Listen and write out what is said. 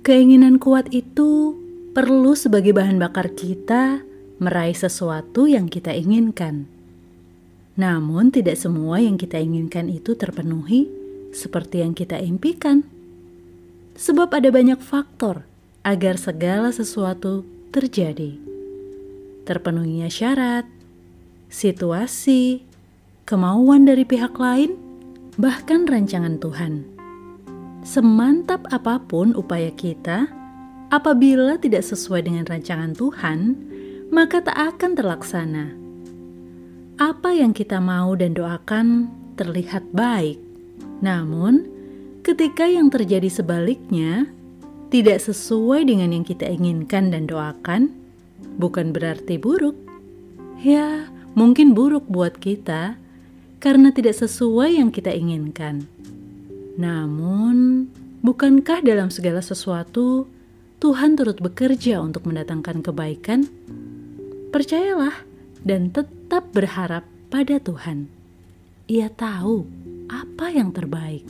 Keinginan kuat itu perlu sebagai bahan bakar kita meraih sesuatu yang kita inginkan. Namun, tidak semua yang kita inginkan itu terpenuhi seperti yang kita impikan, sebab ada banyak faktor agar segala sesuatu terjadi. Terpenuhinya syarat, situasi, kemauan dari pihak lain, bahkan rancangan Tuhan. Semantap apa pun upaya kita, apabila tidak sesuai dengan rancangan Tuhan, maka tak akan terlaksana. Apa yang kita mau dan doakan terlihat baik, namun ketika yang terjadi sebaliknya tidak sesuai dengan yang kita inginkan dan doakan, bukan berarti buruk. Ya, mungkin buruk buat kita karena tidak sesuai yang kita inginkan. Namun, bukankah dalam segala sesuatu Tuhan turut bekerja untuk mendatangkan kebaikan? Percayalah dan tetap berharap pada Tuhan. Ia tahu apa yang terbaik.